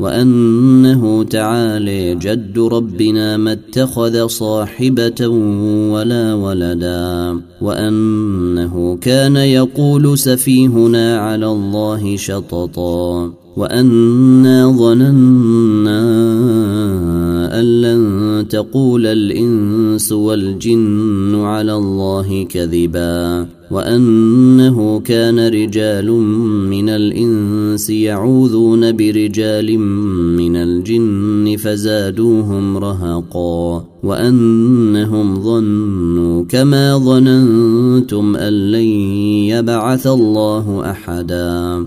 وأنه تعالي جد ربنا ما اتخذ صاحبة ولا ولدا وأنه كان يقول سفيهنا على الله شططا وأنا ظننا تقول الإنس والجن على الله كذبا وأنه كان رجال من الإنس يعوذون برجال من الجن فزادوهم رهقا وأنهم ظنوا كما ظننتم أن لن يبعث الله أحدا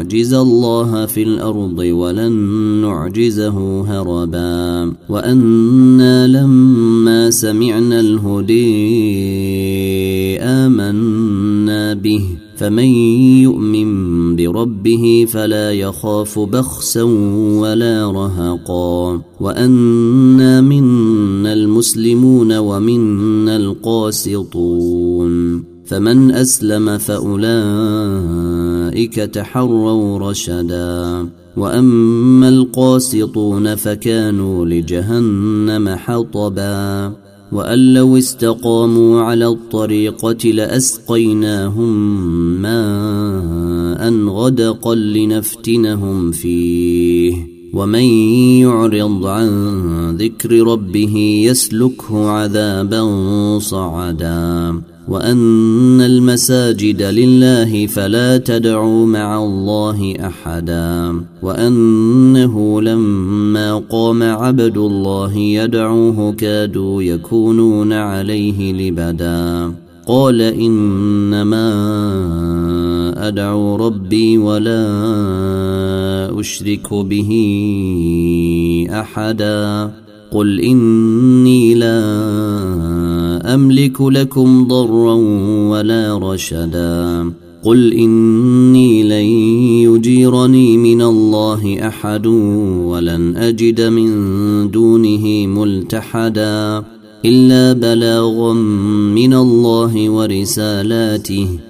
نعجز الله في الأرض ولن نعجزه هربا. وأنا لما سمعنا الهدي آمنا به. فمن يؤمن بربه فلا يخاف بخسا ولا رهقا. وأنا منا المسلمون ومنا القاسطون. فمن أسلم فأولئك تحروا رشدا. وأما القاسطون فكانوا لجهنم حطبا. وأن لو استقاموا على الطريقة لأسقيناهم ماء غدقا لنفتنهم فيه. ومن يعرض عن ذكر ربه يسلكه عذابا صعدا. وأن المساجد لله فلا تدعوا مع الله أحدا وأنه لما قام عبد الله يدعوه كادوا يكونون عليه لبدا. قال إنما أدعو ربي ولا أشرك به أحدا. قل إني لا أملك لكم ضرا ولا رشدا. قل إني لن يجيرني من الله أحد ولن أجد من دونه ملتحدا إلا بلاغا من الله ورسالاته.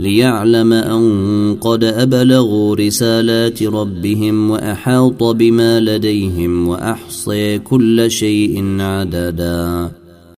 ليعلم أن قد أبلغوا رسالات ربهم وأحاط بما لديهم وأحصي كل شيء عددا.